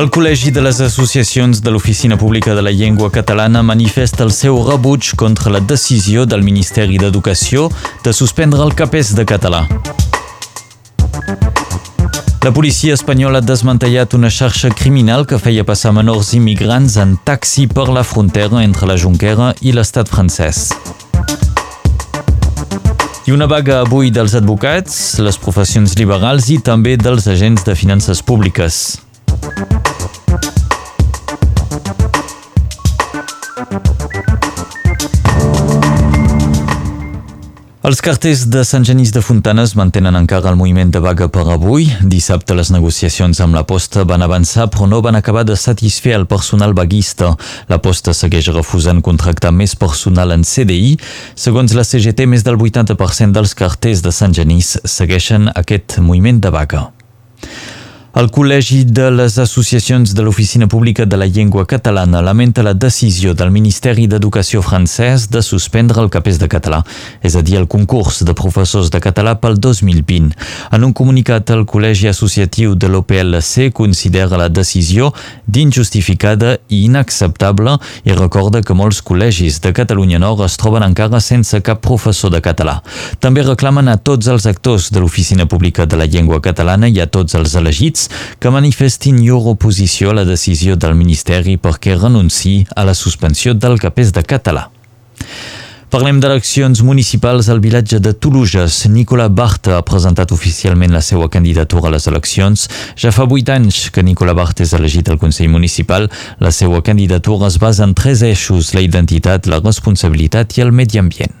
El Col·legi de les Associacions de l'Oficina Pública de la Llengua Catalana manifesta el seu rebuig contra la decisió del Ministeri d'Educació de suspendre el capès de català. La policia espanyola ha desmantellat una xarxa criminal que feia passar menors immigrants en taxi per la frontera entre la Junquera i l'estat francès. I una vaga avui dels advocats, les professions liberals i també dels agents de finances públiques. Els carters de Sant Genís de Fontanes mantenen encara el moviment de vaga per avui. Dissabte les negociacions amb la posta van avançar però no van acabar de satisfer el personal vaguista. La posta segueix refusant contractar més personal en CDI. Segons la CGT, més del 80% dels carters de Sant Genís segueixen aquest moviment de vaga. El Col·legi de les Associacions de l'Oficina Pública de la Llengua Catalana lamenta la decisió del Ministeri d'Educació francès de suspendre el capès de català, és a dir, el concurs de professors de català pel 2020. En un comunicat, el Col·legi Associatiu de l'OPLC considera la decisió d'injustificada i inacceptable i recorda que molts col·legis de Catalunya Nord es troben encara sense cap professor de català. També reclamen a tots els actors de l'Oficina Pública de la Llengua Catalana i a tots els elegits partits que manifestin llur oposició a la decisió del Ministeri perquè renunciï a la suspensió del capès de català. Parlem d'eleccions municipals al vilatge de Toluges. Nicola Barta ha presentat oficialment la seva candidatura a les eleccions. Ja fa vuit anys que Nicola Barta és elegit al Consell Municipal. La seva candidatura es basa en tres eixos, la identitat, la responsabilitat i el medi ambient.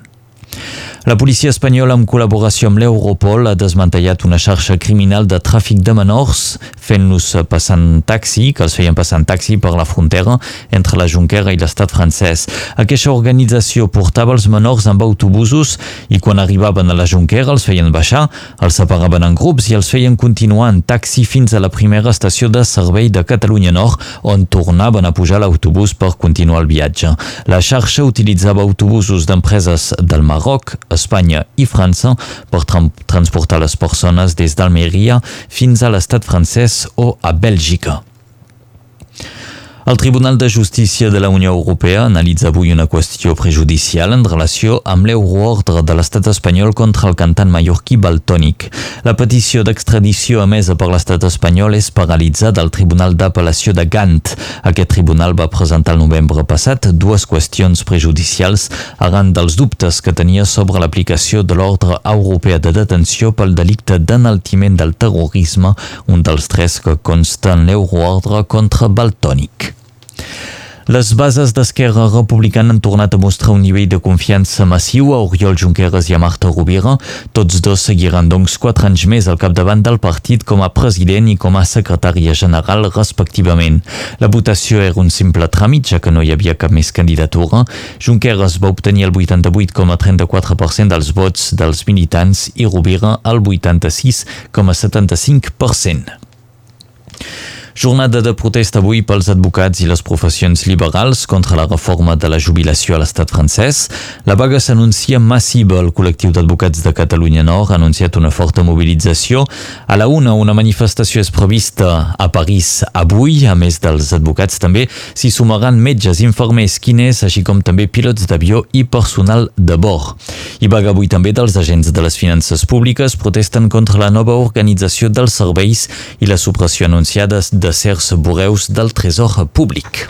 La policia espanyola, en col·laboració amb l'Europol, ha desmantellat una xarxa criminal de tràfic de menors, fent-los passar en taxi, que els feien passar en taxi per la frontera entre la Junquera i l'estat francès. Aquesta organització portava els menors amb autobusos i quan arribaven a la Junquera els feien baixar, els separaven en grups i els feien continuar en taxi fins a la primera estació de servei de Catalunya Nord, on tornaven a pujar l'autobús per continuar el viatge. La xarxa utilitzava autobusos d'empreses del Marroc, Espanya i França per tra transportar les persones des d'Almeria fins a l'estat francès o a Bèlgica. El Tribunal de Justícia de la Unió Europea analitza avui una qüestió prejudicial en relació amb l'euroordre de l'estat espanyol contra el cantant mallorquí Baltònic. La petició d'extradició emesa per l'estat espanyol és paralitzada al Tribunal d'Apel·lació de Gant. Aquest tribunal va presentar el novembre passat dues qüestions prejudicials arran dels dubtes que tenia sobre l'aplicació de l'ordre europea de detenció pel delicte d'enaltiment del terrorisme, un dels tres que consta en l'euroordre contra Baltònic. Les bases d'Esquerra Republicana han tornat a mostrar un nivell de confiança massiu a Oriol Junqueras i a Marta Rovira. Tots dos seguiran, doncs, quatre anys més al capdavant del partit com a president i com a secretària general, respectivament. La votació era un simple tràmit, ja que no hi havia cap més candidatura. Junqueras va obtenir el 88,34% dels vots dels militants i Rovira el 86,75%. Jornada de protesta avui pels advocats i les professions liberals contra la reforma de la jubilació a l'estat francès. La vaga s'anuncia massiva. El col·lectiu d'advocats de Catalunya Nord ha anunciat una forta mobilització. A la una, una manifestació és prevista a París avui. A més dels advocats també s'hi sumaran metges, infermers, quiners, així com també pilots d'avió i personal de bord. I vaga avui també dels agents de les finances públiques protesten contra la nova organització dels serveis i la supressió anunciada de de Serse Bourreus dal Trésor public.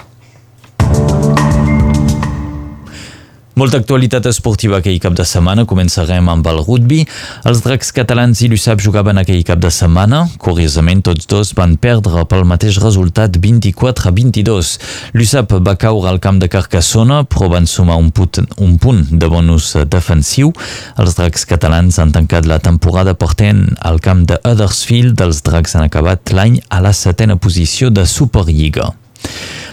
Molta actualitat esportiva aquell cap de setmana. Començarem amb el rugby. Els dracs catalans i l'USAP jugaven aquell cap de setmana. Curiosament, tots dos van perdre pel mateix resultat 24 a 22. L'USAP va caure al camp de Carcassona, però van sumar un punt, un punt de bonus defensiu. Els dracs catalans han tancat la temporada portant al camp de Huddersfield. Els dracs han acabat l'any a la setena posició de Superliga.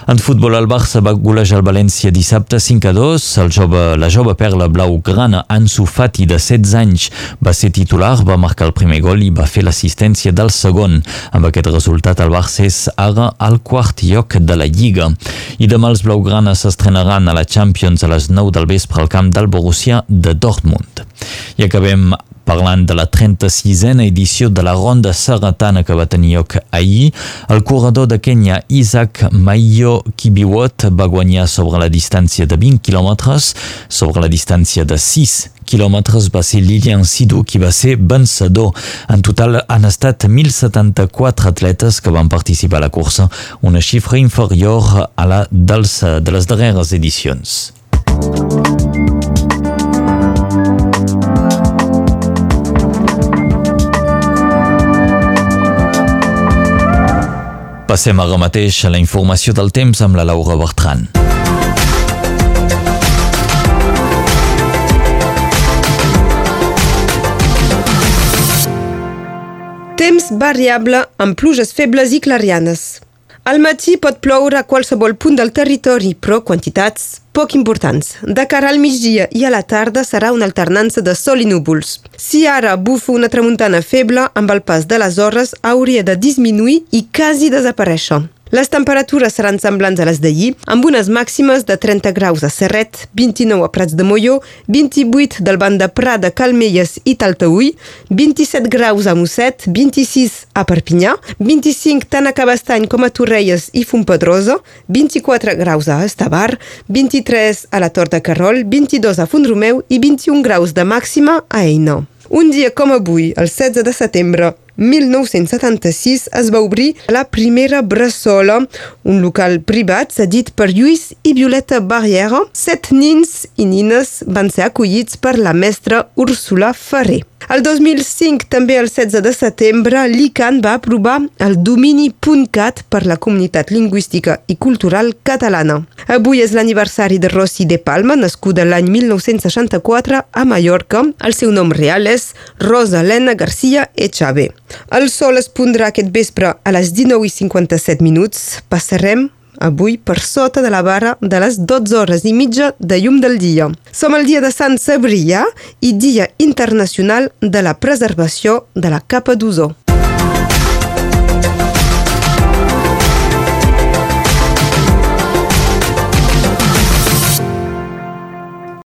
En futbol, el Barça va golejar el València dissabte 5 a 2. El jove, la jove perla blaugrana Ansu Fati, de 16 anys, va ser titular, va marcar el primer gol i va fer l'assistència del segon. Amb aquest resultat, el Barça és ara al quart lloc de la Lliga. I demà els blaugranes s'estrenaran a la Champions a les 9 del vespre al camp del Borussia de Dortmund. I acabem Parlant de la 36a edició de la Ronda Sarratana que va tenir lloc ahir, el corredor de Kenya Isaac Maiyo Kibiwot va guanyar sobre la distància de 20 quilòmetres, sobre la distància de 6 quilòmetres va ser Lilian Sidhu qui va ser vencedor. En total han estat 1.074 atletes que van participar a la cursa, una xifra inferior a la dels, de les darreres edicions. Passem ara mateix a la informació del temps amb la Laura Bertran. Temps variable amb pluges febles i clarianes. Al matí pot ploure a qualsevol punt del territori, però quantitats poc importants. De cara al migdia i a la tarda serà una alternança de sol i núvols. Si ara bufa una tramuntana feble, amb el pas de les hores hauria de disminuir i quasi desaparèixer. Les temperatures seran semblants a les d'ahir, amb unes màximes de 30 graus a Serret, 29 a Prats de Molló, 28 del banc de Prada, Calmelles i Taltaúi, 27 graus a Mosset, 26 a Perpinyà, 25 tant a Cabestany com a Torrelles i Fontpedrosa, 24 graus a Estavar, 23 a la Tor de Carrol, 22 a Font-romeu i 21 graus de màxima a Eina. Un dia com avui, el 16 de setembre, 1976 es va obrir la primera Bressola, un local privat cedit per Lluís i Violeta Barriera. Set nins i nines van ser acollits per la mestra Úrsula Ferrer. El 2005, també el 16 de setembre, l'ICANN va aprovar el domini .cat per la comunitat lingüística i cultural catalana. Avui és l'aniversari de Rossi de Palma, nascuda l'any 1964 a Mallorca. El seu nom real és Rosa Elena Garcia Echave. El sol es pondrà aquest vespre a les 19.57 minuts. Passarem avui per sota de la barra de les 12 hores i mitja de llum del dia. Som el dia de Sant Sabrià i Dia Internacional de la Preservació de la Capa d'Ozó.